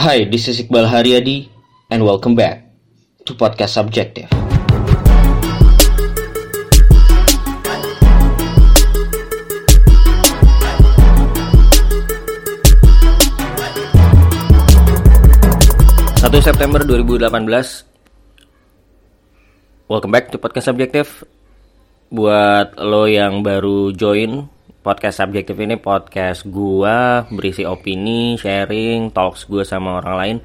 Hi, this is Iqbal Haryadi and welcome back to Podcast Subjective. Satu September 2018 Welcome back to Podcast Subjective Buat lo yang baru join Podcast Subjektif ini podcast gua berisi opini, sharing, talks gua sama orang lain.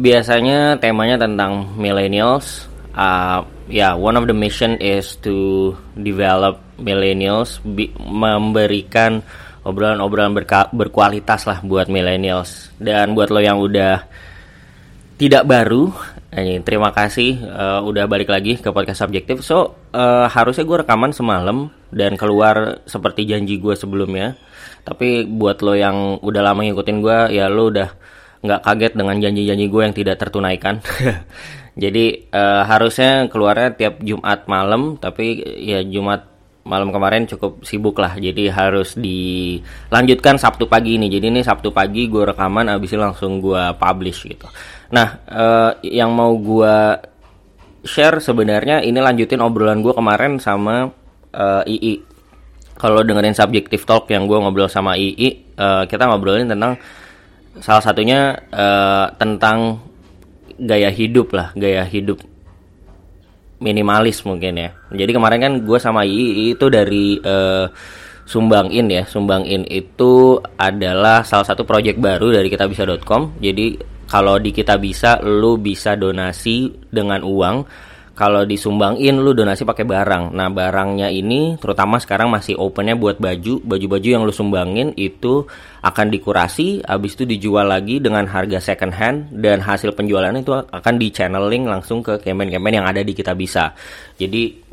Biasanya temanya tentang millennials. Uh, ya, yeah, one of the mission is to develop millennials, memberikan obrolan-obrolan berkualitas lah buat millennials. Dan buat lo yang udah tidak baru, ini terima kasih uh, udah balik lagi ke podcast subjektif. So uh, harusnya gue rekaman semalam dan keluar seperti janji gue sebelumnya. Tapi buat lo yang udah lama ngikutin gue, ya lo udah nggak kaget dengan janji-janji gue yang tidak tertunaikan. Jadi uh, harusnya keluarnya tiap Jumat malam, tapi ya Jumat malam kemarin cukup sibuk lah jadi harus dilanjutkan Sabtu pagi ini jadi ini Sabtu pagi gue rekaman abis itu langsung gue publish gitu nah uh, yang mau gue share sebenarnya ini lanjutin obrolan gue kemarin sama uh, eh, II kalau dengerin subjective talk yang gue ngobrol sama II uh, kita ngobrolin tentang salah satunya uh, tentang gaya hidup lah gaya hidup minimalis mungkin ya. Jadi kemarin kan gue sama I itu dari uh, Sumbang In ya. Sumbang In itu adalah salah satu project baru dari kitabisa.com. Jadi kalau di kita bisa lu bisa donasi dengan uang kalau disumbangin lu donasi pakai barang. Nah, barangnya ini terutama sekarang masih opennya buat baju. Baju-baju yang lu sumbangin itu akan dikurasi, habis itu dijual lagi dengan harga second hand dan hasil penjualannya itu akan di channeling langsung ke kemen-kemen yang ada di kita bisa. Jadi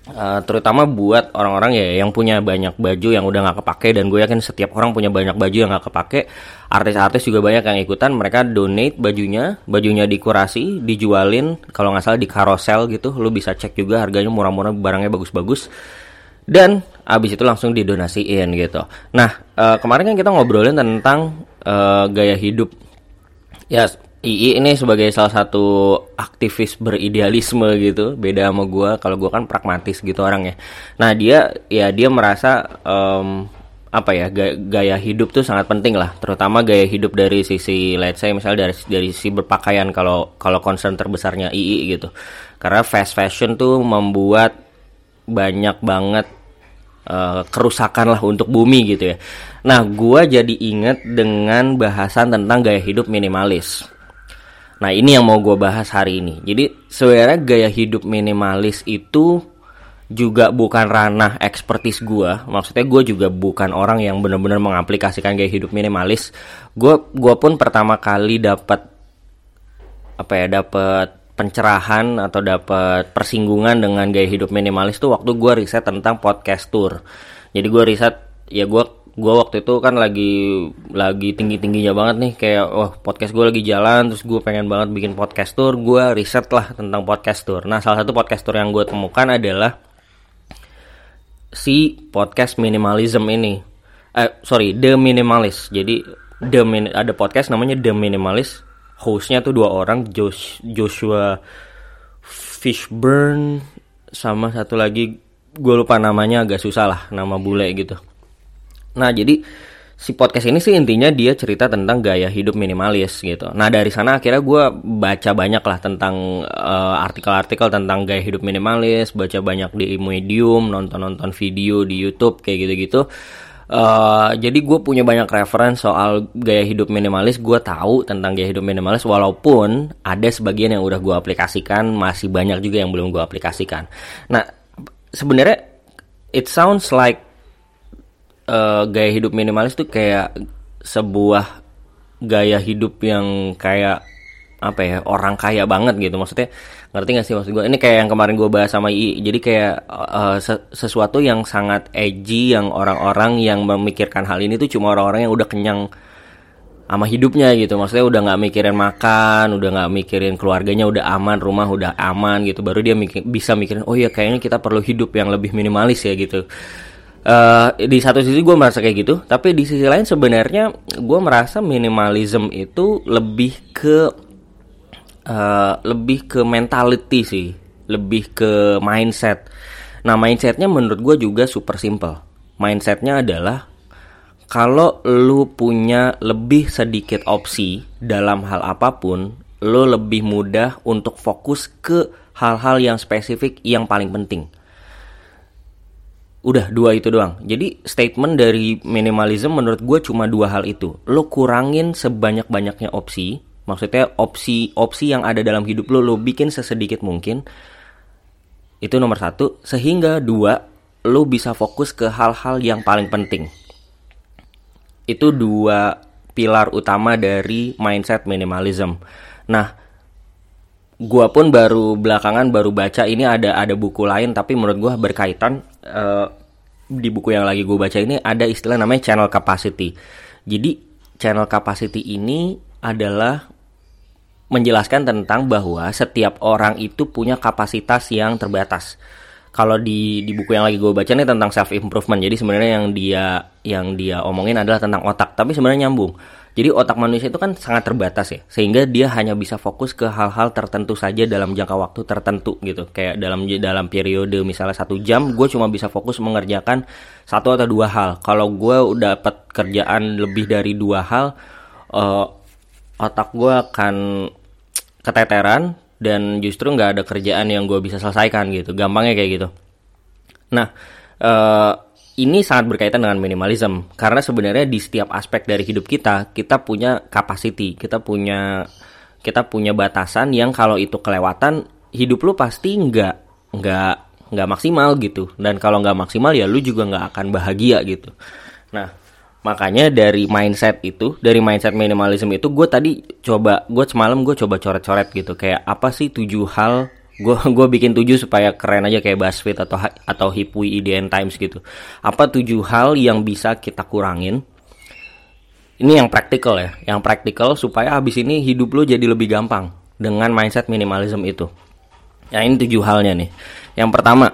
Uh, terutama buat orang-orang ya yang punya banyak baju yang udah nggak kepake dan gue yakin setiap orang punya banyak baju yang nggak kepake. Artis-artis juga banyak yang ikutan mereka donate bajunya bajunya dikurasi dijualin kalau nggak salah di carousel gitu lu bisa cek juga harganya murah-murah barangnya bagus-bagus. Dan abis itu langsung didonasiin gitu. Nah uh, kemarin kan kita ngobrolin tentang uh, gaya hidup. Ya II ini sebagai salah satu aktivis beridealisme gitu beda sama gue kalau gue kan pragmatis gitu orang ya nah dia ya dia merasa um, apa ya gaya, gaya hidup tuh sangat penting lah. Terutama gaya hidup dari sisi let's say misalnya dari dari sisi berpakaian kalau kalau concern terbesarnya II gitu. Karena fast fashion tuh membuat banyak banget uh, kerusakan lah untuk bumi gitu ya. Nah gue jadi inget dengan bahasan tentang gaya hidup minimalis Nah ini yang mau gue bahas hari ini. Jadi sebenarnya gaya hidup minimalis itu juga bukan ranah ekspertis gue. Maksudnya gue juga bukan orang yang benar-benar mengaplikasikan gaya hidup minimalis. Gue gue pun pertama kali dapat apa ya dapat pencerahan atau dapat persinggungan dengan gaya hidup minimalis tuh waktu gue riset tentang podcast tour. Jadi gue riset ya gue gue waktu itu kan lagi lagi tinggi tingginya banget nih kayak wah podcast gue lagi jalan terus gue pengen banget bikin podcast tour gue riset lah tentang podcast tour. Nah salah satu podcast tour yang gue temukan adalah si podcast minimalism ini. Eh sorry the minimalist. Jadi the min ada podcast namanya the minimalist. Hostnya tuh dua orang Josh, Joshua Fishburne sama satu lagi gue lupa namanya agak susah lah nama bule gitu Nah, jadi si podcast ini sih intinya dia cerita tentang gaya hidup minimalis gitu. Nah dari sana akhirnya gue baca banyak lah tentang eh, artikel-artikel tentang gaya hidup minimalis, baca banyak di Medium, nonton-nonton video di YouTube kayak gitu-gitu. Uh, jadi gue punya banyak referensi soal gaya hidup minimalis. Gue tahu tentang gaya hidup minimalis, walaupun ada sebagian yang udah gue aplikasikan, masih banyak juga yang belum gue aplikasikan. Nah sebenarnya it sounds like uh, gaya hidup minimalis tuh kayak sebuah gaya hidup yang kayak apa ya orang kaya banget gitu. Maksudnya ngerti gak sih maksud gue ini kayak yang kemarin gue bahas sama I jadi kayak uh, sesuatu yang sangat edgy yang orang-orang yang memikirkan hal ini tuh cuma orang-orang yang udah kenyang sama hidupnya gitu. Maksudnya udah nggak mikirin makan udah nggak mikirin keluarganya udah aman rumah udah aman gitu. Baru dia mikir, bisa mikirin oh ya kayaknya kita perlu hidup yang lebih minimalis ya gitu Uh, di satu sisi gue merasa kayak gitu, tapi di sisi lain sebenarnya gue merasa minimalism itu lebih ke uh, lebih ke mentality sih, lebih ke mindset. Nah mindsetnya menurut gue juga super simple. Mindsetnya adalah kalau lu punya lebih sedikit opsi dalam hal apa pun, lu lebih mudah untuk fokus ke hal-hal yang spesifik yang paling penting Udah dua itu doang. Jadi statement dari minimalism menurut gue cuma dua hal itu. Lo kurangin sebanyak-banyaknya opsi. Maksudnya opsi-opsi yang ada dalam hidup lo lo bikin sesedikit mungkin. Itu nomor satu. Sehingga dua lo bisa fokus ke hal-hal yang paling penting. Itu dua pilar utama dari mindset minimalism. Nah, gua pun baru belakangan baru baca ini ada ada buku lain tapi menurut gua berkaitan uh, di buku yang lagi gue baca ini ada istilah namanya channel capacity. Jadi channel capacity ini adalah menjelaskan tentang bahwa setiap orang itu punya kapasitas yang terbatas. Kalau di di buku yang lagi gue baca ini tentang self improvement. Jadi sebenarnya yang dia yang dia omongin adalah tentang otak, tapi sebenarnya nyambung. Jadi otak manusia itu kan sangat terbatas ya, sehingga dia hanya bisa fokus ke hal-hal tertentu saja dalam jangka waktu tertentu gitu. Kayak dalam dalam periode misalnya satu jam, gue cuma bisa fokus mengerjakan satu atau dua hal. Kalau gue dapat kerjaan lebih dari dua hal, uh, otak gue akan keteteran dan justru nggak ada kerjaan yang gue bisa selesaikan gitu. Gampangnya kayak gitu. Nah. Uh, ini sangat berkaitan dengan minimalism. Karena sebenarnya di setiap aspek dari hidup kita kita punya capacity kita punya kita punya batasan yang kalau itu kelewatan hidup lu pasti nggak nggak nggak maksimal gitu. Dan kalau nggak maksimal ya lu juga nggak akan bahagia gitu. Nah makanya dari mindset itu dari mindset minimalism itu gue tadi coba gue semalam gue coba coret-coret gitu. Kayak apa sih tujuh hal gue gue bikin tujuh supaya keren aja kayak BuzzFeed atau atau Hipwi IDN Times gitu. Apa tujuh hal yang bisa kita kurangin? Ini yang praktikal ya yang praktikal supaya habis ini hidup lo jadi lebih gampang dengan mindset minimalism itu. Ya ini tujuh halnya nih. Yang pertama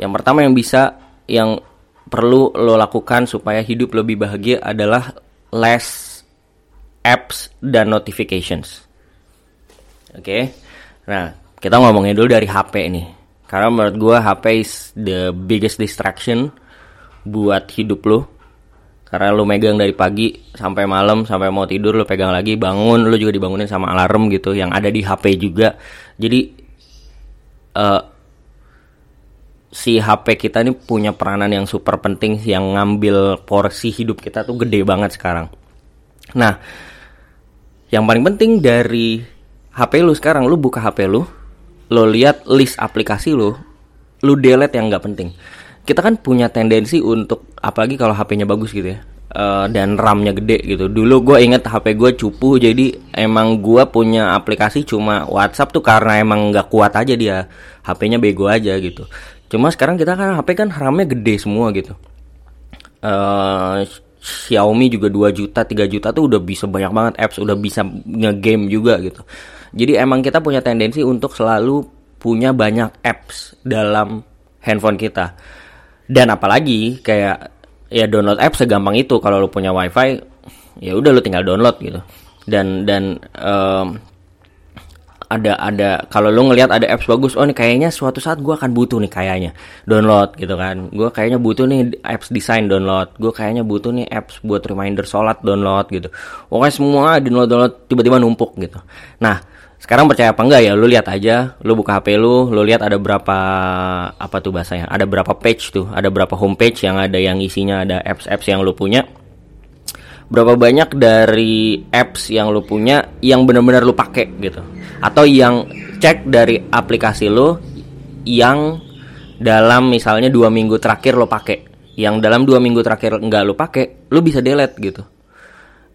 yang pertama yang bisa yang perlu lo lakukan supaya hidup lebih bahagia adalah less apps dan notifications. Oke? Okay? nah kita ngomongin dulu dari HP nih. Karena menurut gue HP is the biggest distraction buat hidup lo. Karena lo megang dari pagi sampai malam sampai mau tidur lo pegang lagi bangun lo juga dibangunin sama alarm gitu yang ada di HP juga. Jadi uh, si HP kita ini punya peranan yang super penting yang ngambil porsi hidup kita tuh gede banget sekarang. Nah, yang paling penting dari HP lu sekarang lu buka HP lu, lo lihat list aplikasi lo, lo delete yang nggak penting. Kita kan punya tendensi untuk apalagi kalau HP-nya bagus gitu ya. Uh, dan RAM-nya gede gitu. Dulu gue inget HP gue cupu, jadi emang gue punya aplikasi cuma WhatsApp tuh karena emang nggak kuat aja dia, HP-nya bego aja gitu. Cuma sekarang kita kan HP kan RAM-nya gede semua gitu. Uh, Xiaomi juga 2 juta, 3 juta tuh udah bisa banyak banget apps, udah bisa nge-game juga gitu. Jadi emang kita punya tendensi untuk selalu punya banyak apps dalam handphone kita. Dan apalagi kayak ya download apps segampang itu. Kalau lu punya wifi ya udah lu tinggal download gitu. Dan dan um, ada ada kalau lu ngelihat ada apps bagus oh ini kayaknya suatu saat gue akan butuh nih kayaknya download gitu kan. Gue kayaknya butuh nih apps desain download. Gue kayaknya butuh nih apps buat reminder sholat download gitu. Pokoknya semua download download tiba-tiba numpuk gitu. Nah sekarang percaya apa enggak ya? Lu lihat aja lu buka HP lu lu lihat ada berapa apa tuh bahasanya? Ada berapa page tuh ada berapa homepage yang ada yang isinya ada apps-apps yang lu punya. Berapa banyak dari apps yang lu punya yang benar-benar lu pakai gitu. Atau yang cek dari aplikasi lu yang dalam misalnya dua minggu terakhir lo pakai. Yang dalam dua minggu terakhir enggak lo pakai lo bisa delete gitu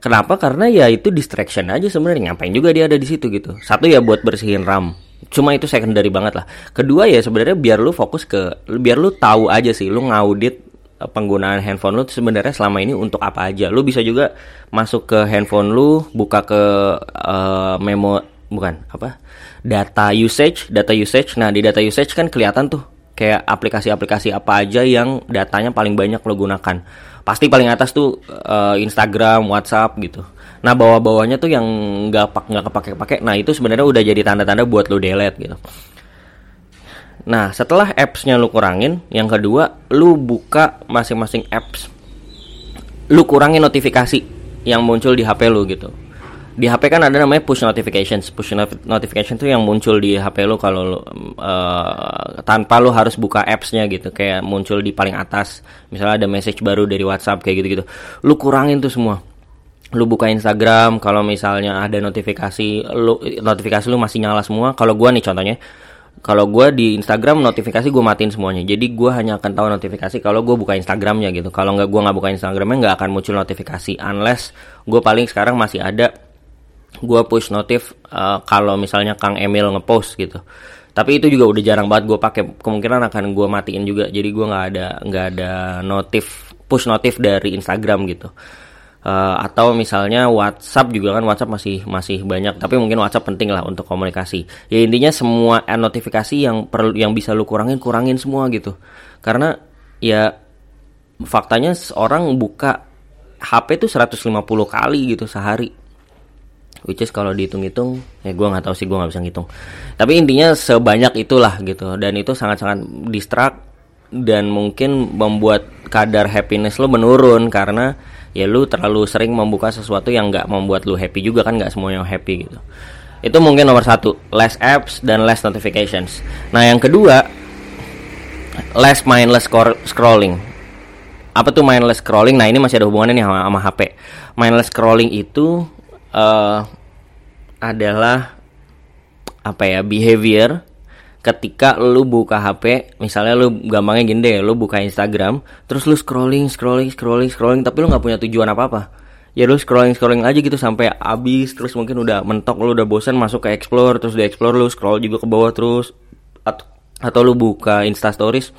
Kenapa? Karena ya itu distraction aja sebenarnya. Ngapain juga dia ada di situ gitu. Satu ya buat bersihin RAM. Cuma itu secondary banget lah. Kedua ya sebenarnya biar lu fokus ke biar lu tahu aja sih lu ngaudit eh, penggunaan handphone lu sebenarnya selama ini untuk apa aja. Lu bisa juga masuk ke handphone lu, buka ke uh, memo bukan apa? data usage, data usage. Nah, di data usage kan kelihatan tuh kayak aplikasi-aplikasi apa aja yang datanya paling banyak lo gunakan pasti paling atas tuh uh, Instagram WhatsApp gitu nah bawah-bawahnya tuh yang nggak pak nggak kepake-pakai nah itu sebenarnya udah jadi tanda-tanda buat lo delete gitu Nah, setelah apps-nya lu kurangin, yang kedua, lu buka masing-masing apps. Lu kurangin notifikasi yang muncul di HP lu gitu. Di HP kan ada namanya push notifications. Push notification itu yang muncul di HP lu kalau lu uh, tanpa lu harus buka apps-nya gitu, kayak muncul di paling atas. Misalnya ada message baru dari WhatsApp kayak gitu-gitu. Lu kurangin tuh semua lu buka Instagram kalau misalnya ada notifikasi lu notifikasi lu masih nyala semua kalau gua nih contohnya kalau gue di Instagram notifikasi gue matiin semuanya jadi gue hanya akan tahu notifikasi kalau gue buka Instagramnya gitu kalau nggak gue nggak buka Instagramnya nggak akan muncul notifikasi unless gue paling sekarang masih ada gue push notif uh, kalau misalnya Kang Emil ngepost gitu. Tapi itu juga udah jarang banget gue pakai. Kemungkinan akan gue matiin juga. Jadi gue nggak ada nggak ada notif push notif dari Instagram gitu. Uh, atau misalnya WhatsApp juga kan WhatsApp masih masih banyak. Tapi mungkin WhatsApp penting lah untuk komunikasi. Ya intinya semua notifikasi yang perlu yang bisa lu kurangin kurangin semua gitu. Karena ya faktanya seorang buka HP tuh 150 kali gitu sehari which is kalau dihitung-hitung ya gue nggak tahu sih gue nggak bisa ngitung. Tapi intinya sebanyak itulah gitu. Dan itu sangat-sangat distract dan mungkin membuat kadar happiness lo menurun karena ya lu terlalu sering membuka sesuatu yang nggak membuat lu happy juga kan nggak semuanya happy gitu. Itu mungkin nomor satu less apps dan less notifications. Nah yang kedua less mindless scrolling. Apa tuh mindless scrolling? Nah ini masih ada hubungannya nih sama, sama HP mindless scrolling itu uh, adalah apa ya behavior ketika lu buka HP, misalnya lu gampangnya gini deh, lu buka Instagram, terus lu scrolling, scrolling, scrolling, scrolling, tapi lu nggak punya tujuan apa-apa. Ya lu scrolling, scrolling aja gitu sampai habis, terus mungkin udah mentok, lu udah bosan masuk ke explore, terus di explore lu scroll juga ke bawah terus, atau, atau lu buka Insta Stories,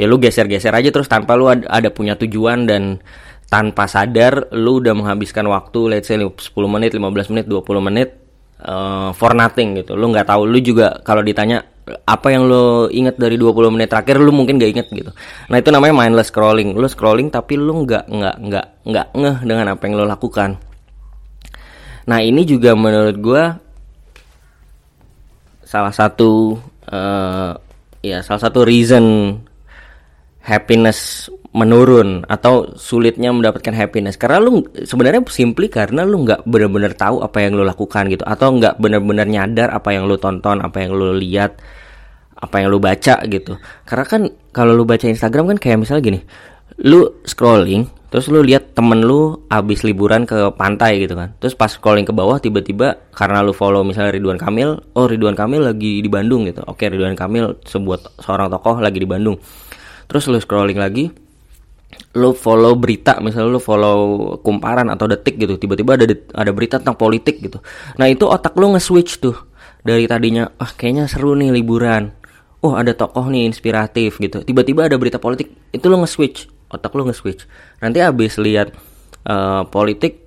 ya lu geser-geser aja terus tanpa lu ada, ada punya tujuan dan tanpa sadar lu udah menghabiskan waktu let's say 10 menit, 15 menit, 20 menit uh, for nothing gitu. Lu nggak tahu, lu juga kalau ditanya apa yang lo inget dari 20 menit terakhir lo mungkin gak inget gitu. Nah itu namanya mindless scrolling. Lo scrolling tapi lo nggak nggak nggak nggak ngeh dengan apa yang lo lakukan. Nah ini juga menurut gue salah satu uh, ya salah satu reason happiness menurun atau sulitnya mendapatkan happiness. Karena lu sebenarnya simply karena lu nggak benar-benar tahu apa yang lu lakukan gitu. Atau nggak benar-benar nyadar apa yang lu tonton apa yang lu lihat apa yang lu baca gitu. Karena kan kalau lu baca Instagram kan kayak misalnya gini lu scrolling terus lu lihat temen lu abis liburan ke pantai gitu kan. Terus pas scrolling ke bawah tiba-tiba karena lu follow misalnya Ridwan Kamil oh Ridwan Kamil lagi di Bandung gitu. Oke Ridwan Kamil sebuah seorang tokoh lagi di Bandung. Terus lu scrolling lagi lu follow berita misalnya lu follow kumparan atau detik gitu tiba-tiba ada ada berita tentang politik gitu. Nah itu otak lu nge-switch tuh. Dari tadinya ah kayaknya seru nih liburan. Oh ada tokoh nih inspiratif gitu. Tiba-tiba ada berita politik itu lo nge-switch. Otak lo nge-switch. Nanti abis lihat uh, politik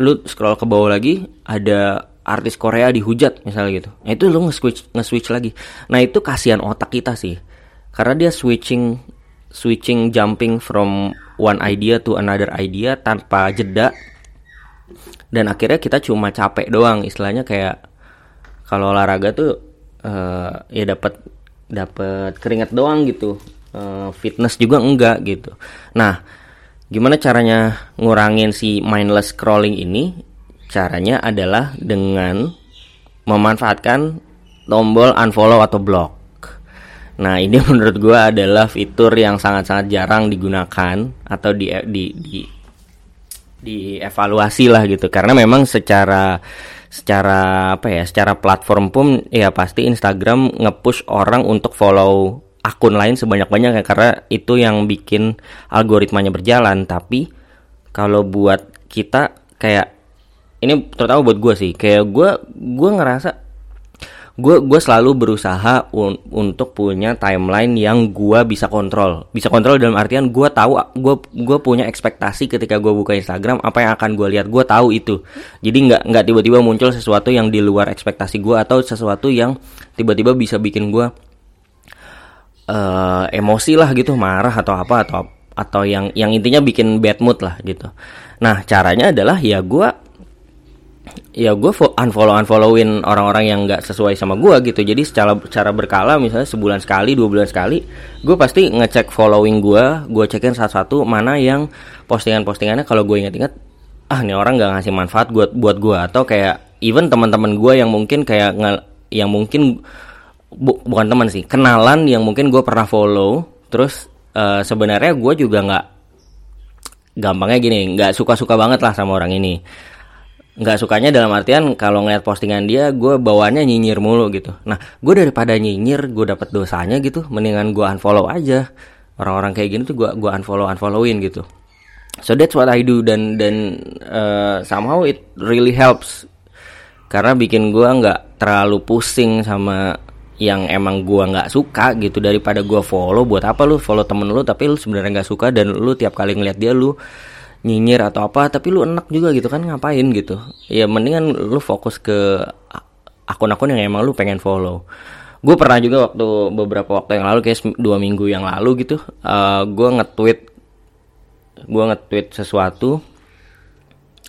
lu scroll ke bawah lagi ada artis Korea dihujat misalnya gitu. Nah itu lo nge-switch nge-switch lagi. Nah itu kasihan otak kita sih. Karena dia switching switching jumping from one idea to another idea tanpa jeda. Dan akhirnya kita cuma capek doang istilahnya kayak kalau olahraga tuh uh, ya dapat dapat keringat doang gitu. Uh, fitness juga enggak gitu. Nah gimana caranya ngurangin si mindless scrolling ini? Caranya adalah dengan memanfaatkan tombol unfollow atau block Nah ini menurut gue adalah fitur yang sangat-sangat jarang digunakan atau di di di dievaluasi lah gitu. Karena memang secara secara apa ya secara platform pun ya pasti Instagram ngepush orang untuk follow akun lain sebanyak-banyaknya. Karena itu yang bikin algoritmanya berjalan. Tapi kalau buat kita kayak ini terutama buat gue sih. Kayak gue gue ngerasa gue gue selalu berusaha un untuk punya timeline yang gue bisa kontrol. Bisa kontrol dalam artian gue tahu gue gue punya ekspektasi ketika gue buka Instagram apa yang akan gue lihat. Gue tahu itu. Jadi nggak nggak tiba-tiba muncul sesuatu yang di luar ekspektasi gue atau sesuatu yang tiba-tiba bisa bikin gue uh, emosi lah gitu marah atau apa atau atau yang yang intinya bikin bad mood lah gitu. Nah caranya adalah ya gue ya gue unfollow unfollowin orang-orang yang nggak sesuai sama gue gitu. Jadi secara cara berkala misalnya sebulan sekali dua bulan sekali gue pasti ngecek following gue gue cekin satu-satu mana yang postingan-postingannya kalau gue inget-inget ah ini orang nggak ngasih manfaat buat buat gue atau kayak even teman-teman gue yang mungkin kayak nge, yang mungkin bu, bukan teman sih kenalan yang mungkin gue pernah follow terus uh, sebenarnya gue juga nggak gampangnya gini nggak suka-suka banget lah sama orang ini nggak sukanya dalam artian kalau ngeliat postingan dia gue bawaannya nyinyir mulu gitu. Nah gue daripada nyinyir gue dapet dosanya gitu mendingan gue unfollow aja. Orang-orang kayak gini tuh gue gue unfollow unfollowin gitu. So that's what I do dan dan uh, somehow it really helps. Karena bikin gue nggak terlalu pusing sama yang emang gua nggak suka gitu. Daripada gua follow buat apa lu follow temen lu tapi lu sebenarnya nggak suka dan lu tiap kali ngeliat dia lu nyinyir atau apa tapi lu enak juga gitu kan ngapain gitu? Ya mendingan lu fokus ke akun-akun yang emang lu pengen follow. Gue pernah juga waktu beberapa waktu yang lalu kayak dua minggu yang lalu gitu uh, eh, gue nge-tweet gue nge-tweet sesuatu.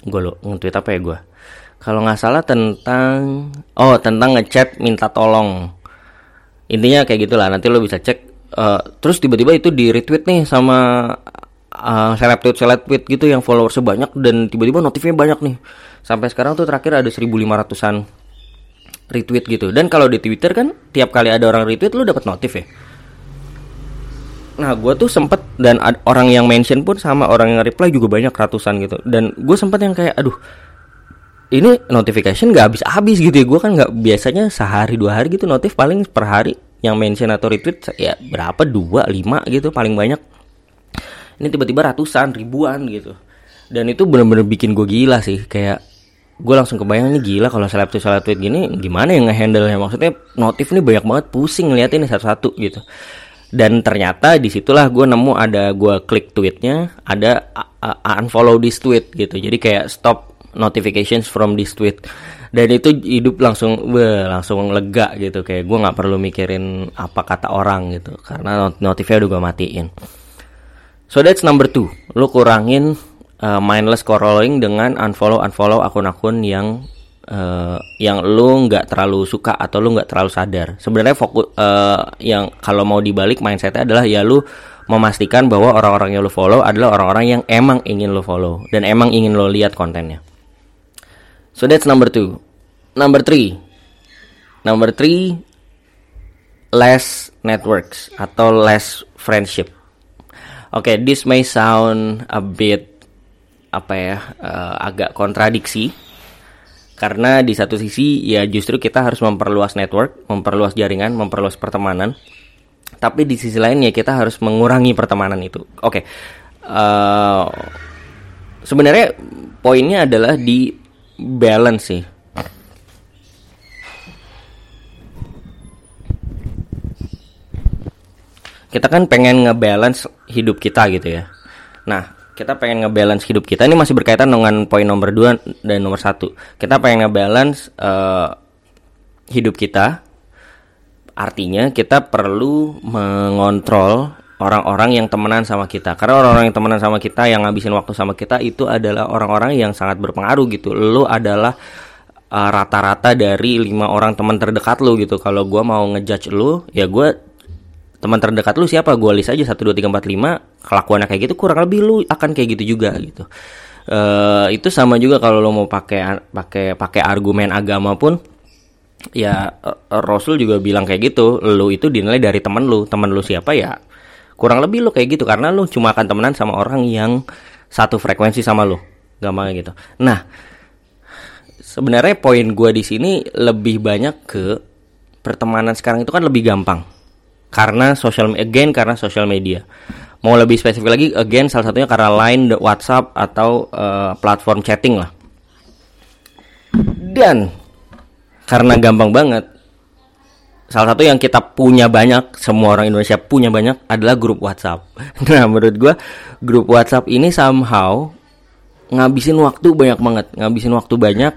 Gue lo nge-tweet apa ya gue kalau nggak salah tentang oh tentang ngechat minta tolong. Intinya kayak gitulah nanti lo bisa cek uh, terus tiba-tiba itu di retweet nih sama uh, seleb tweet seleb gitu yang followersnya banyak dan tiba-tiba notifnya banyak nih. Sampai sekarang tuh terakhir ada 1500an retweet gitu. Dan kalau di Twitter kan tiap kali ada orang retweet lo dapat notif ya. Nah gue tuh sempet dan orang yang mention pun sama orang yang reply juga banyak ratusan gitu. Dan gue sempet yang kayak aduh ini notification nggak habis-habis gitu ya. Gue kan nggak biasanya sehari dua hari gitu notif. Paling per hari yang mention atau retweet ya berapa? Dua lima gitu paling banyak ini tiba-tiba ratusan ribuan gitu. Dan itu bener-bener bikin gue gila sih. Kayak gue langsung kebayang ini gila kalau seleb tweet seleb tweet gini gimana yang ngehandle nya maksudnya notif ini banyak banget pusing ngeliatin satu-satu gitu. Dan ternyata di situlah gue nemu ada gue klik tweetnya ada unfollow this tweet gitu. Jadi kayak stop notifications from this tweet. Dan itu hidup langsung be langsung lega gitu. Kayak gue nggak perlu mikirin apa kata orang gitu. Karena notifnya udah gue matiin so that's number two lo kurangin uh, mindless scrolling dengan unfollow unfollow akun-akun yang uh, yang lo nggak terlalu suka atau lo nggak terlalu sadar sebenarnya fokus uh, yang kalau mau dibalik mindsetnya adalah ya lo memastikan bahwa orang-orang yang lo follow adalah orang-orang yang emang ingin lo follow dan emang ingin lo lihat kontennya So that's number two. Number three. Number three, less networks atau less friendship. Oke, okay, this may sound a bit apa ya, uh, agak kontradiksi karena di satu sisi ya justru kita harus memperluas network, memperluas jaringan, memperluas pertemanan. Tapi di sisi lain ya kita harus mengurangi pertemanan itu. Oke, okay. uh, sebenarnya poinnya adalah di balance sih kita kan pengen ngebalance hidup kita gitu ya. Nah kita pengen ngebalance hidup kita. Ini masih berkaitan dengan poin nomor 2 dan nomor satu. Kita pengen ngebalance uh, hidup kita. Artinya kita perlu mengontrol orang-orang yang temenan sama kita. Karena orang-orang yang temenan sama kita yang ngabisin waktu sama kita itu adalah orang-orang yang sangat berpengaruh gitu. Lo adalah uh, rata-rata uh, dari lima orang teman terdekat lo gitu. Kalau gue mau ngejudge lo ya gue teman terdekat lu siapa? Gue list aja satu dua tiga empat lima. Kelakuannya kayak gitu kurang lebih lu akan kayak gitu juga gitu. Uh, itu sama juga kalau lo mau pakai pakai pakai argumen agama pun ya Rasul juga bilang kayak gitu. Lu itu dinilai dari teman lu. Teman lu siapa? Ya kurang lebih lo kayak gitu. Karena lo cuma akan temenan sama orang yang satu frekuensi sama lo gampang gitu. Nah sebenarnya poin gue di sini lebih banyak ke pertemanan sekarang itu kan lebih gampang karena social again karena social media. Mau lebih spesifik lagi again salah satunya karena line WhatsApp atau uh, platform chatting lah. Dan karena gampang banget salah satu yang kita punya banyak semua orang Indonesia punya banyak adalah grup WhatsApp. Nah menurut gue grup WhatsApp ini somehow ngabisin waktu banyak banget. Ngabisin waktu banyak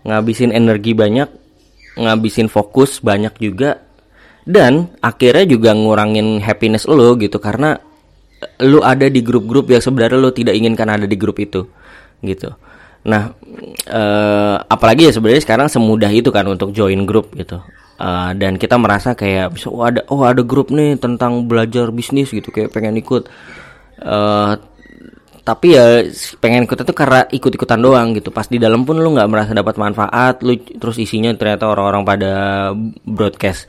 ngabisin energi banyak ngabisin fokus banyak juga dan akhirnya juga ngurangin happiness lo gitu karena lu ada di grup-grup yang sebenarnya lu tidak inginkan ada di grup itu gitu. Nah uh, apalagi ya sebenarnya sekarang semudah itu kan untuk join grup gitu. Uh, dan kita merasa kayak bisa oh ada oh ada grup nih tentang belajar bisnis gitu kayak pengen ikut. Uh, tapi ya pengen ikut itu karena ikut-ikutan doang gitu. Pas di dalam pun lu nggak merasa dapat manfaat lu terus isinya ternyata orang-orang pada broadcast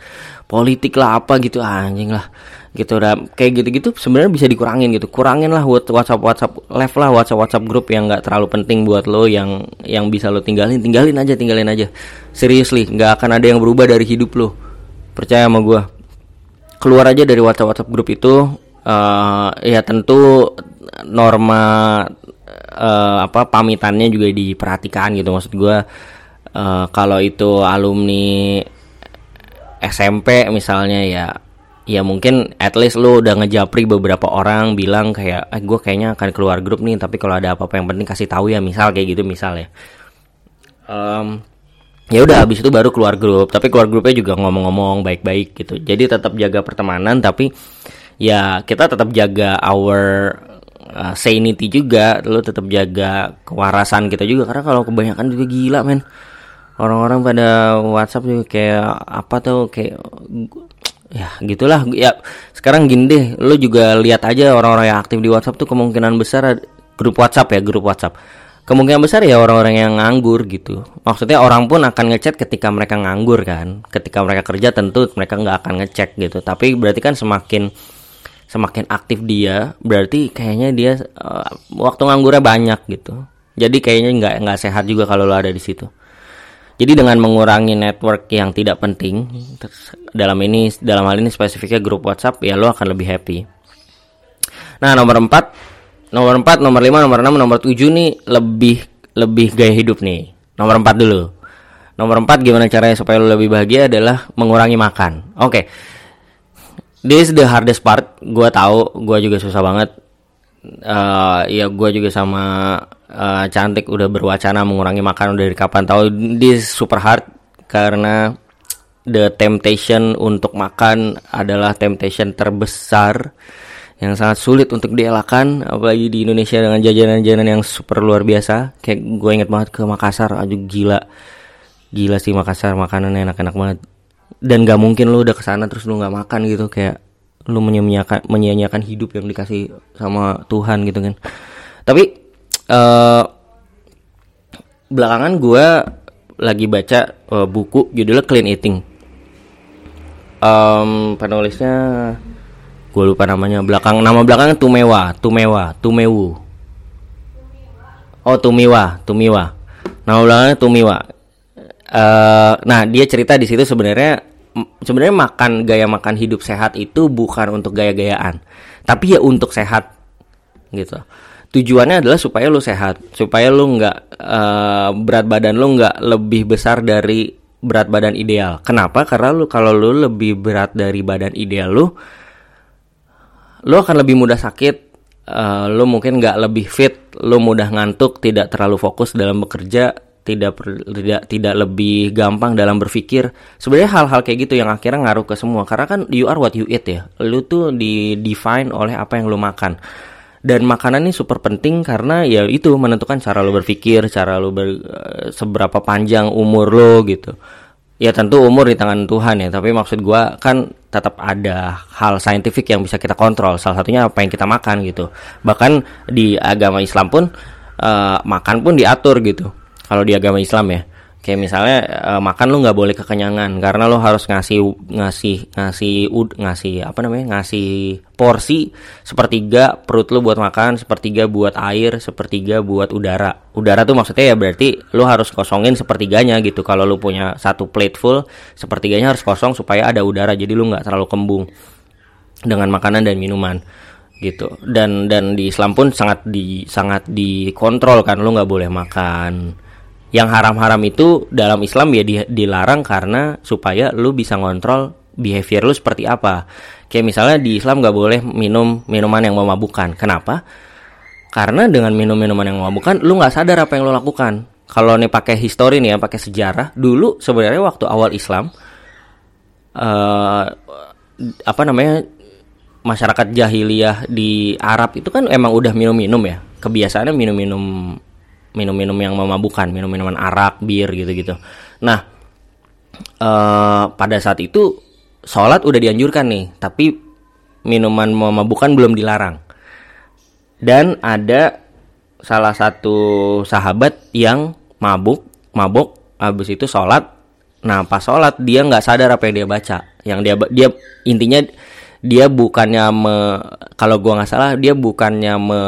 politik lah apa gitu anjing lah. Gitu udah kayak gitu-gitu sebenarnya bisa dikurangin gitu. Kurangin lah WhatsApp WhatsApp live lah WhatsApp WhatsApp grup yang nggak terlalu penting buat lo yang yang bisa lo tinggalin. Tinggalin aja tinggalin aja. Seriously nggak akan ada yang berubah dari hidup lo. Percaya sama gue keluar aja dari WhatsApp WhatsApp grup itu uh, ya tentu norma uh, apa pamitannya juga diperhatikan gitu maksud gue uh, kalau itu alumni SMP misalnya ya ya mungkin at least lu udah ngejapri beberapa orang bilang kayak eh gue kayaknya akan keluar grup nih tapi kalau ada apa-apa yang penting kasih tahu ya misal kayak gitu misal ya. Um, ya udah habis itu baru keluar grup tapi keluar grupnya juga ngomong-ngomong baik-baik gitu. Jadi tetap jaga pertemanan tapi ya kita tetap jaga our uh, sanity juga lu tetap jaga kewarasan kita juga karena kalau kebanyakan juga gila men orang-orang pada WhatsApp juga kayak apa tuh kayak ya gitulah. Ya sekarang gini deh lo juga lihat aja orang-orang yang aktif di WhatsApp tuh kemungkinan besar grup WhatsApp ya grup WhatsApp. Kemungkinan besar ya orang-orang yang nganggur gitu. Maksudnya orang pun akan ngechat ketika mereka nganggur kan. Ketika mereka kerja tentu mereka nggak akan ngecek gitu. Tapi berarti kan semakin semakin aktif dia berarti kayaknya dia uh, waktu nganggurnya banyak gitu. Jadi kayaknya nggak nggak sehat juga kalau lo ada di situ jadi dengan mengurangi network yang tidak penting dalam ini dalam hal ini spesifiknya grup WhatsApp ya lo akan lebih happy. Nah, nomor 4, nomor 4, nomor 5, nomor 6, nomor 7 nih lebih lebih gaya hidup nih. Nomor 4 dulu. Nomor 4 gimana caranya supaya lo lebih bahagia adalah mengurangi makan. Oke. Okay. This is the hardest part. Gua tahu, gua juga susah banget. Uh, ya gua juga sama uh, cantik udah berwacana mengurangi makan dari kapan? Tahu this super hard karena the temptation untuk makan adalah temptation terbesar yang sangat sulit untuk dielakkan apalagi di Indonesia dengan jajanan-jajanan yang super luar biasa. Kayak gue inget banget ke Makassar aja gila. Gila sih Makassar makanannya enak-enak banget. Dan gak mungkin lu udah ke sana terus lu nggak makan gitu kayak lu menyia-nyiakan menyia-nyiakan hidup yang dikasih sama Tuhan gitu kan. Tapi uh, belakangan gue lagi baca uh, buku judulnya Clean Eating. Um, penulisnya gue lupa namanya. Belakang nama belakangnya Tumewa, Tumewa, Tumewu. Oh Tumiwa, Tumiwa. Nama belakangnya Tumiwa. Uh, nah dia cerita di situ sebenarnya sebenarnya makan gaya makan hidup sehat itu bukan untuk gaya-gayaan, tapi ya untuk sehat gitu. Tujuannya adalah supaya lu sehat supaya lu nggak uh, berat badan lu nggak lebih besar dari berat badan ideal. Kenapa? Karena lu kalau lu lebih berat dari badan ideal lu lu akan lebih mudah sakit uh, lu mungkin nggak lebih fit lu mudah ngantuk tidak terlalu fokus dalam bekerja tidak tidak tidak lebih gampang dalam berpikir. Sebenarnya hal-hal kayak gitu yang akhirnya ngaruh ke semua karena kan you are what you eat ya. Lu tuh di define oleh apa yang lu makan dan makanan ini super penting karena ya itu menentukan cara lo berpikir, cara lo ber, uh, seberapa panjang umur lo gitu. Ya tentu umur di tangan Tuhan ya, tapi maksud gua kan tetap ada hal saintifik yang bisa kita kontrol. Salah satunya apa yang kita makan gitu. Bahkan di agama Islam pun uh, makan pun diatur gitu. Kalau di agama Islam ya kayak misalnya uh, makan lu nggak boleh kekenyangan karena lu harus ngasih ngasih ngasih ud ngasih apa namanya ngasih porsi sepertiga perut lu buat makan sepertiga buat air sepertiga buat udara. Udara tuh maksudnya ya berarti lu harus kosongin sepertiganya gitu. Kalau lu punya satu plate full sepertiganya harus kosong supaya ada udara jadi lu nggak terlalu kembung dengan makanan dan minuman gitu. Dan dan di Islam pun sangat di sangat dikontrol kan lu nggak boleh makan yang haram-haram itu dalam Islam ya dilarang karena supaya lu bisa ngontrol behavior lu seperti apa. Kayak misalnya di Islam nggak boleh minum minuman yang memabukkan. Kenapa? Karena dengan minum minuman yang memabukkan, lu nggak sadar apa yang lu lakukan. Kalau nih pakai histori nih ya, pakai sejarah, dulu sebenarnya waktu awal Islam uh, apa namanya masyarakat jahiliyah di Arab itu kan emang udah minum-minum ya kebiasaannya minum-minum minum-minum yang memabukkan minum-minuman arak bir gitu-gitu. Nah uh, pada saat itu sholat udah dianjurkan nih tapi minuman memabukkan belum dilarang. Dan ada salah satu sahabat yang mabuk mabuk habis itu sholat. Nah pas sholat dia nggak sadar apa yang dia baca. Yang dia dia intinya dia bukannya me, kalau gua nggak salah dia bukannya me,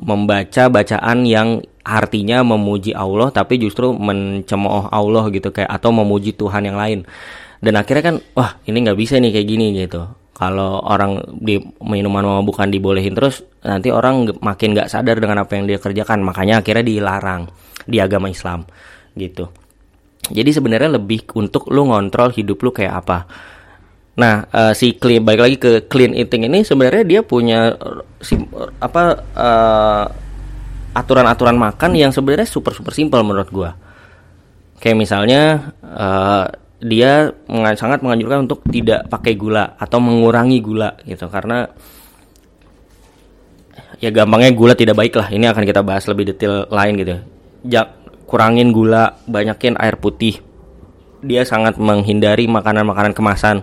membaca bacaan yang artinya memuji Allah tapi justru mencemooh Allah gitu kayak atau memuji Tuhan yang lain. Dan akhirnya kan wah ini nggak bisa nih kayak gini gitu. Kalau orang di minuman bukan dibolehin terus nanti orang makin nggak sadar dengan apa yang dia kerjakan. Makanya akhirnya dilarang di agama Islam gitu. Jadi sebenarnya lebih untuk lu ngontrol hidup lu kayak apa. Nah, uh, si clean balik lagi ke clean eating ini sebenarnya dia punya si, apa eh, aturan-aturan makan yang sebenarnya super super simpel menurut gua. Kayak misalnya uh, dia sangat menganjurkan untuk tidak pakai gula atau mengurangi gula gitu karena ya gampangnya gula tidak baik lah. Ini akan kita bahas lebih detail lain gitu. Kurangin gula, banyakin air putih. Dia sangat menghindari makanan-makanan kemasan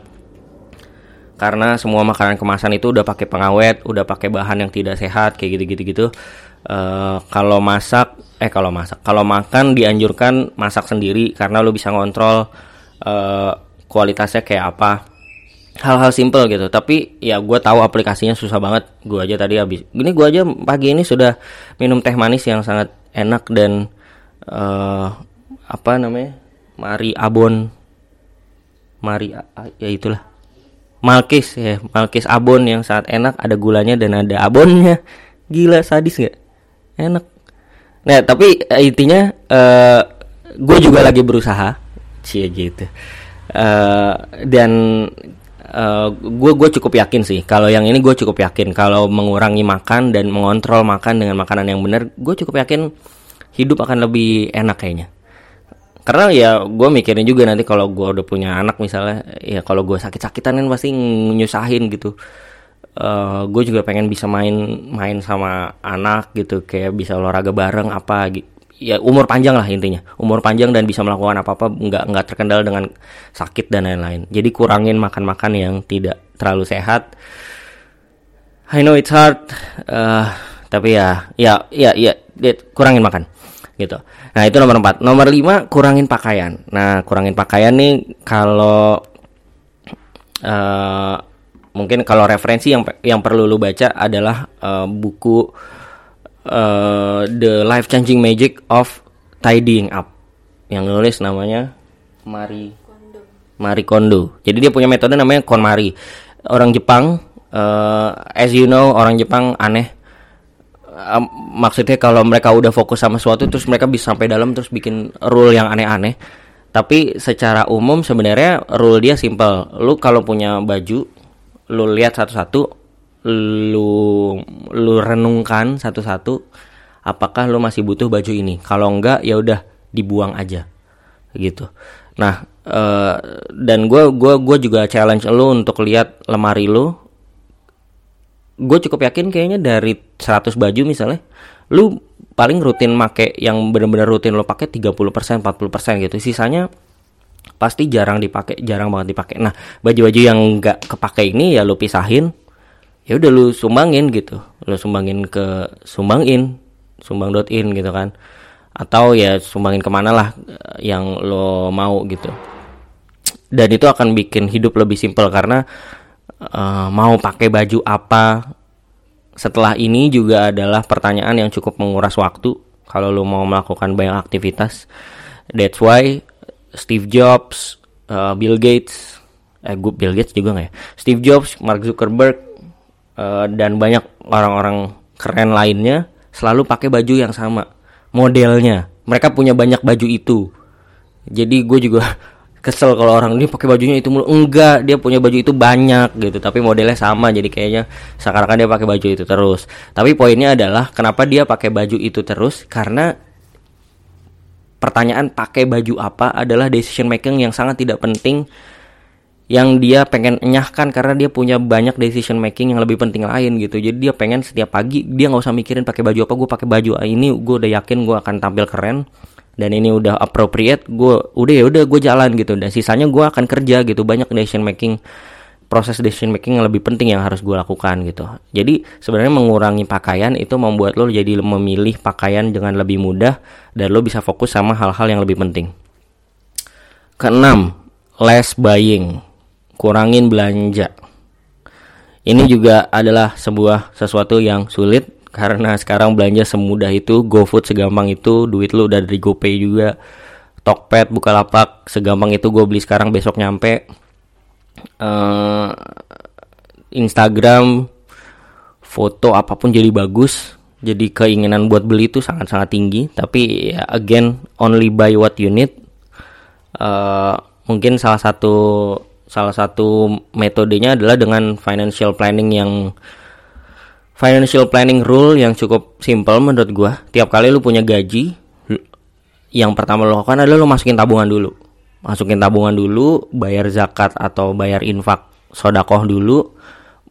karena semua makanan kemasan itu udah pakai pengawet, udah pakai bahan yang tidak sehat kayak gitu-gitu gitu. Uh, kalau masak, eh kalau masak, kalau makan dianjurkan masak sendiri karena lo bisa ngontrol uh, kualitasnya kayak apa. Hal-hal simple gitu. Tapi ya gue tahu aplikasinya susah banget. Gue aja tadi habis. Gini gue aja pagi ini sudah minum teh manis yang sangat enak dan uh, apa namanya? Mari Abon. Mari ya itulah Malkis ya Malkis abon yang sangat enak ada gulanya dan ada abonnya gila sadis nggak enak. Nah tapi uh, intinya uh, eh, gue juga lagi berusaha. Cie gitu. Uh, dan gue uh, gue cukup yakin sih. Kalau yang ini gue cukup yakin. Kalau mengurangi makan dan mengontrol makan dengan makanan yang benar gue cukup yakin hidup akan lebih enak kayaknya. Karena ya gue mikirin juga nanti kalau gue udah punya anak misalnya ya kalau gue sakit-sakitan kan pasti nyusahin gitu uh, eh, gue juga pengen bisa main main sama anak gitu kayak bisa olahraga bareng apa gitu ya umur panjang lah intinya umur panjang dan bisa melakukan apa apa nggak nggak terkendala dengan sakit dan lain-lain jadi kurangin makan-makan yang tidak terlalu sehat I know it's hard uh, tapi ya ya ya ya kurangin makan gitu. Nah itu nomor 4 Nomor 5 kurangin pakaian. Nah kurangin pakaian nih kalau uh, mungkin kalau referensi yang yang perlu lu baca adalah uh, buku uh, The Life Changing Magic of Tidying Up yang nulis namanya Mari Kondo. Mari Kondo. Jadi dia punya metode namanya KonMari. Orang Jepang, uh, as you know, orang Jepang aneh maksudnya kalau mereka udah fokus sama sesuatu terus mereka bisa sampai dalam terus bikin rule yang aneh-aneh tapi secara umum sebenarnya rule dia simple lu kalau punya baju lu lihat satu-satu lu lu renungkan satu-satu apakah lu masih butuh baju ini? Kalau enggak ya udah dibuang aja. Gitu. Nah uh, dan gue gua gua juga challenge lu untuk lihat lemari lu. Gue cukup yakin kayaknya dari 100 baju misalnya lu paling rutin make yang bener-bener rutin lo pakai 30% 40% gitu. Sisanya pasti jarang dipakai jarang banget dipakai. Nah baju-baju yang nggak kepake ini ya lu pisahin. Ya udah lu sumbangin gitu. Lu sumbangin ke sumbangin sumbang.in gitu kan. Atau ya sumbangin ke mana lah eh, yang lo mau gitu. Dan itu akan bikin hidup lebih simpel karena uh, mau pakai baju apa setelah ini juga adalah pertanyaan yang cukup menguras waktu. Kalau lo mau melakukan banyak aktivitas. That's why Steve Jobs, uh, Bill Gates, eh gue Bill Gates juga nggak ya? Steve Jobs, Mark Zuckerberg, uh, dan banyak orang-orang keren lainnya selalu pakai baju yang sama modelnya. Mereka punya banyak baju itu. Jadi gue juga kesel kalau orang ini pakai bajunya itu mulu enggak dia punya baju itu banyak gitu tapi modelnya sama jadi kayaknya sekarang dia pakai baju itu terus tapi poinnya adalah kenapa dia pakai baju itu terus karena pertanyaan pakai baju apa? adalah decision making yang sangat tidak penting yang dia pengen enyahkan karena dia punya banyak decision making yang lebih penting lain gitu. Jadi dia pengen setiap pagi dia nggak usah mikirin pakai baju apa gue pakai baju ini gue udah yakin gue akan tampil keren dan ini udah appropriate gue udah ya udah gue jalan gitu. Dan sisanya gue akan kerja gitu banyak decision making proses decision making yang lebih penting yang harus gue lakukan gitu jadi sebenarnya mengurangi pakaian itu membuat lo jadi memilih pakaian dengan lebih mudah dan lo bisa fokus sama hal-hal yang lebih penting keenam less buying kurangin belanja. Ini juga adalah sebuah sesuatu yang sulit karena sekarang belanja semudah itu, GoFood segampang itu, duit lu udah dari GoPay juga. Tokped, Bukalapak segampang itu gue beli sekarang besok nyampe. Uh, Instagram foto apa pun jadi bagus. Jadi keinginan buat beli itu sangat-sangat tinggi, tapi ya again only buy what you need. Uh, mungkin salah satu salah satu metodenya adalah dengan financial planning yang financial planning rule yang cukup simple menurut gua. Tiap kali lu punya gaji, yang pertama lo lakukan adalah lu masukin tabungan dulu. Masukin tabungan dulu, bayar zakat atau bayar infak sodakoh dulu.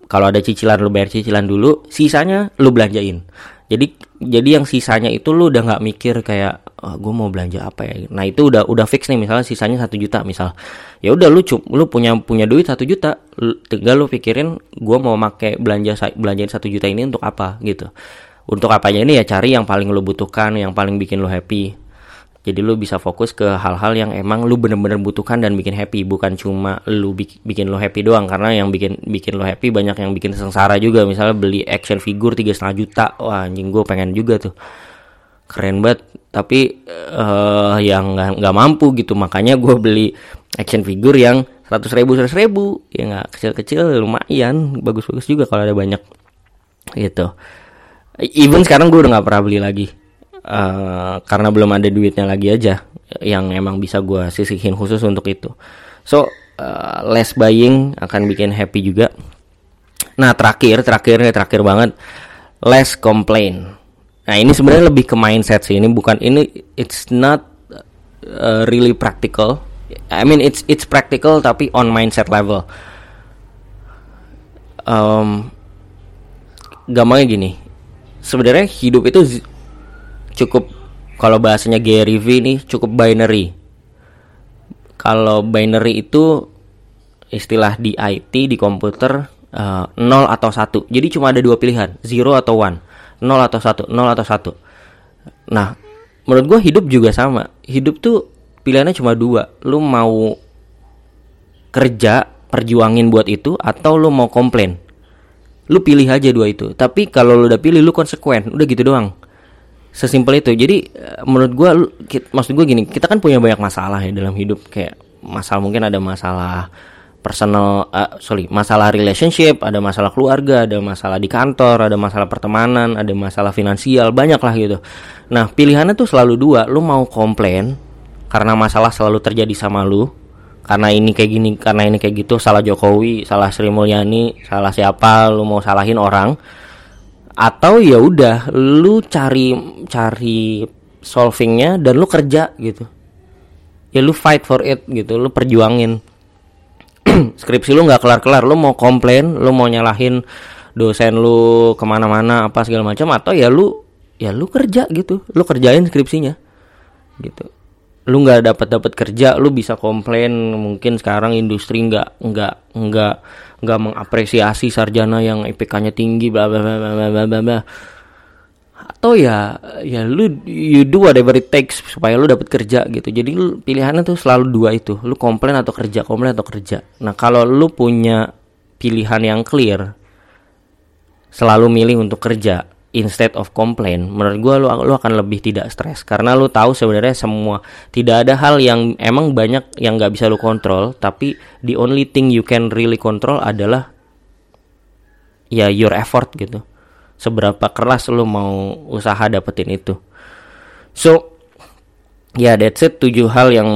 Kalau ada cicilan lu bayar cicilan dulu, sisanya lu belanjain. Jadi jadi yang sisanya itu lu udah nggak mikir kayak oh, gue mau belanja apa ya? Nah itu udah udah fix nih. Misalnya sisanya satu juta misal. Ya udah lu cum lu punya punya duit satu juta tinggal lu pikirin gue mau make belanja belanjain satu juta ini untuk apa? Gitu. Untuk apanya ini ya cari yang paling lu butuhkan yang paling bikin lu happy jadi lu bisa fokus ke hal-hal yang emang lu bener-bener butuhkan dan bikin happy. Bukan cuma lu bikin lu happy doang. Karena yang bikin bikin lu happy banyak yang bikin sengsara juga. Misalnya beli action figure tiga setengah juta. Wah anjing gue pengen juga tuh. Keren banget. Tapi uh, yang nggak nggak mampu gitu. Makanya gue beli action figure yang seratus ribu seratus ribu. Ya nggak kecil-kecil lumayan. Bagus-bagus juga kalau ada banyak. Gitu. Even sekarang gue udah nggak pernah beli lagi uh, karena belum ada duitnya lagi aja yang emang bisa gue sisihin khusus untuk itu so uh, less buying akan bikin happy juga nah terakhir terakhir terakhir banget less complain Nah ini sebenarnya lebih ke mindset sih. Ini bukan ini it's not uh, really practical. I mean it's it's practical tapi on mindset level. Um, gampangnya gini. Sebenarnya hidup itu cukup kalau bahasanya Gary V ini cukup binary. Kalau binary itu istilah di IT di komputer uh, 0 atau 1. Jadi cuma ada dua pilihan, 0 atau 1 nol atau satu nol atau satu. Nah menurut gue hidup juga sama. Hidup tuh pilihannya cuma dua. Lu mau kerja perjuangin buat itu atau lu mau komplain? Lu pilih aja dua itu. Tapi kalau lu udah pilih lu konsekuen. Udah gitu doang sesimpel itu. Jadi eh, menurut gue maksud gue gini kita kan punya banyak masalah ya dalam hidup. Kayak masalah mungkin ada masalah personal uh, sorry masalah relationship ada masalah keluarga ada masalah di kantor ada masalah pertemanan ada masalah finansial banyak lah gitu. Nah pilihannya tuh selalu dua. Lu mau komplain karena masalah selalu terjadi sama lu karena ini kayak gini karena ini kayak gitu salah Jokowi salah Sri Mulyani salah siapa lu mau salahin orang atau ya udah lu cari cari solvingnya dan lu kerja gitu. Ya lu fight for it gitu lu perjuangin. Skripsi lu nggak kelar-kelar lu mau komplain lu mau nyalahin dosen lu ke mana-mana apa segala macam atau ya lu ya lu kerja gitu lu kerjain skripsinya gitu lu nggak dapat dapat kerja lu bisa komplain. Mungkin sekarang industri nggak nggak nggak nggak mengapresiasi sarjana yang IPK-nya tinggi bla bla bla bla bla bla bla. Atau ya ya lu you do whatever it takes supaya lu dapat kerja gitu. Jadi lu pilihannya tuh selalu dua itu. Lu komplain atau kerja komplain atau kerja. Nah kalau lu punya pilihan yang clear selalu milih untuk kerja instead of complain menurut gua lu lu akan lebih tidak stres. Karena lu tahu sebenarnya semua tidak ada hal yang emang banyak yang nggak bisa lu kontrol tapi the only thing you can really control adalah ya your effort gitu. Seberapa keras lo mau usaha dapetin itu. So ya yeah, that's it. Tujuh hal yang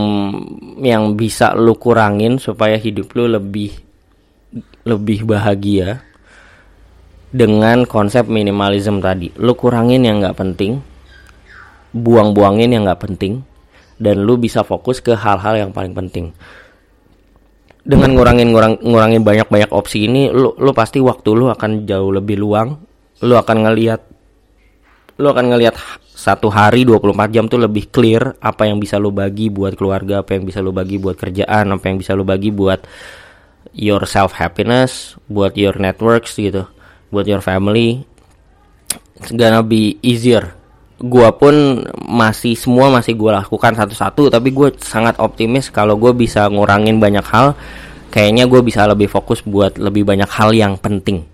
yang bisa lo kurangin supaya hidup lo lebih lebih bahagia dengan konsep minimalism tadi. Lo kurangin yang nggak penting buang-buangin yang nggak penting dan lu bisa fokus ke hal-hal yang paling penting. Dengan ngurangin ngurang ngurangin banyak banyak opsi ini lu lu pasti waktu lu akan jauh lebih luang. Lu akan ngelihat lu akan ngelihat satu hari 24 jam tuh lebih clear apa yang bisa lu bagi buat keluarga apa yang bisa lu bagi buat kerjaan apa yang bisa lu bagi buat your self happiness buat your networks gitu buat your family it's gonna be easier. Gua pun masih semua masih gua lakukan satu-satu tapi gue sangat optimis kalau gue bisa ngurangin banyak hal. Kayaknya gue bisa lebih fokus buat lebih banyak hal yang penting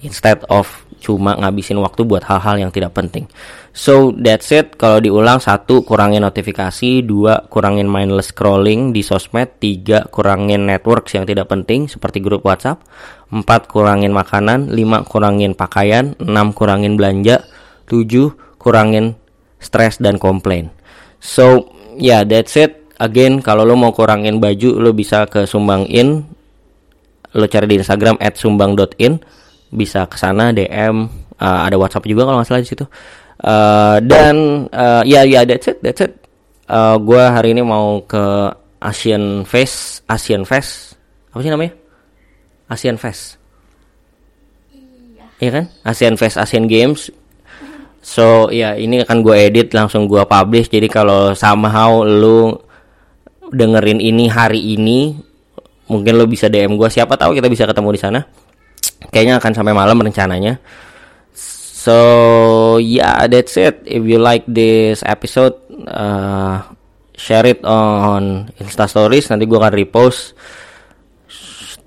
instead of cuma ngabisin waktu buat hal-hal yang tidak penting. So that's it. Kalau diulang satu kurangin notifikasi, dua kurangin mindless scrolling di sosmed, tiga kurangin networks yang tidak penting seperti grup WhatsApp, empat kurangin makanan, lima kurangin pakaian, enam kurangin belanja, tujuh kurangin stres dan komplain. So yeah that's it. Again kalau lo mau kurangin baju lo bisa ke Sumbangin, lo cari di Instagram @sumbang.in bisa ke sana DM uh, ada WhatsApp juga kalau nggak salah di situ. Uh, dan uh, ya ya that's it that's it. Uh, gue hari ini mau ke Asian Fest Asian Fest. Apa sih namanya? Asian Fest. Iya, iya kan? Asian Fest Asian Games. So ya ini akan gue edit langsung gue publish. Jadi kalau somehow lu dengerin ini hari ini mungkin lo bisa DM gue siapa tahu kita bisa ketemu di sana kayaknya akan sampai malam rencananya. So yeah that's it. If you like this episode uh, share it on Insta Stories. Nanti gue akan repost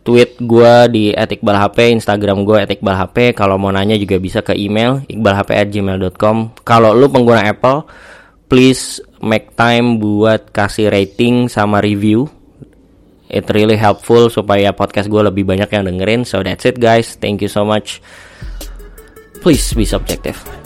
tweet gue di @iqbalhp Instagram gue @iqbalhp. Kalau mau nanya juga bisa ke email iqbalhp@gmail.com kalau lu pengguna Apple please make time buat kasih rating sama review it really helpful supaya podcast gue lebih banyak yang dengerin. So that's it guys. Thank you so much. Please be subjective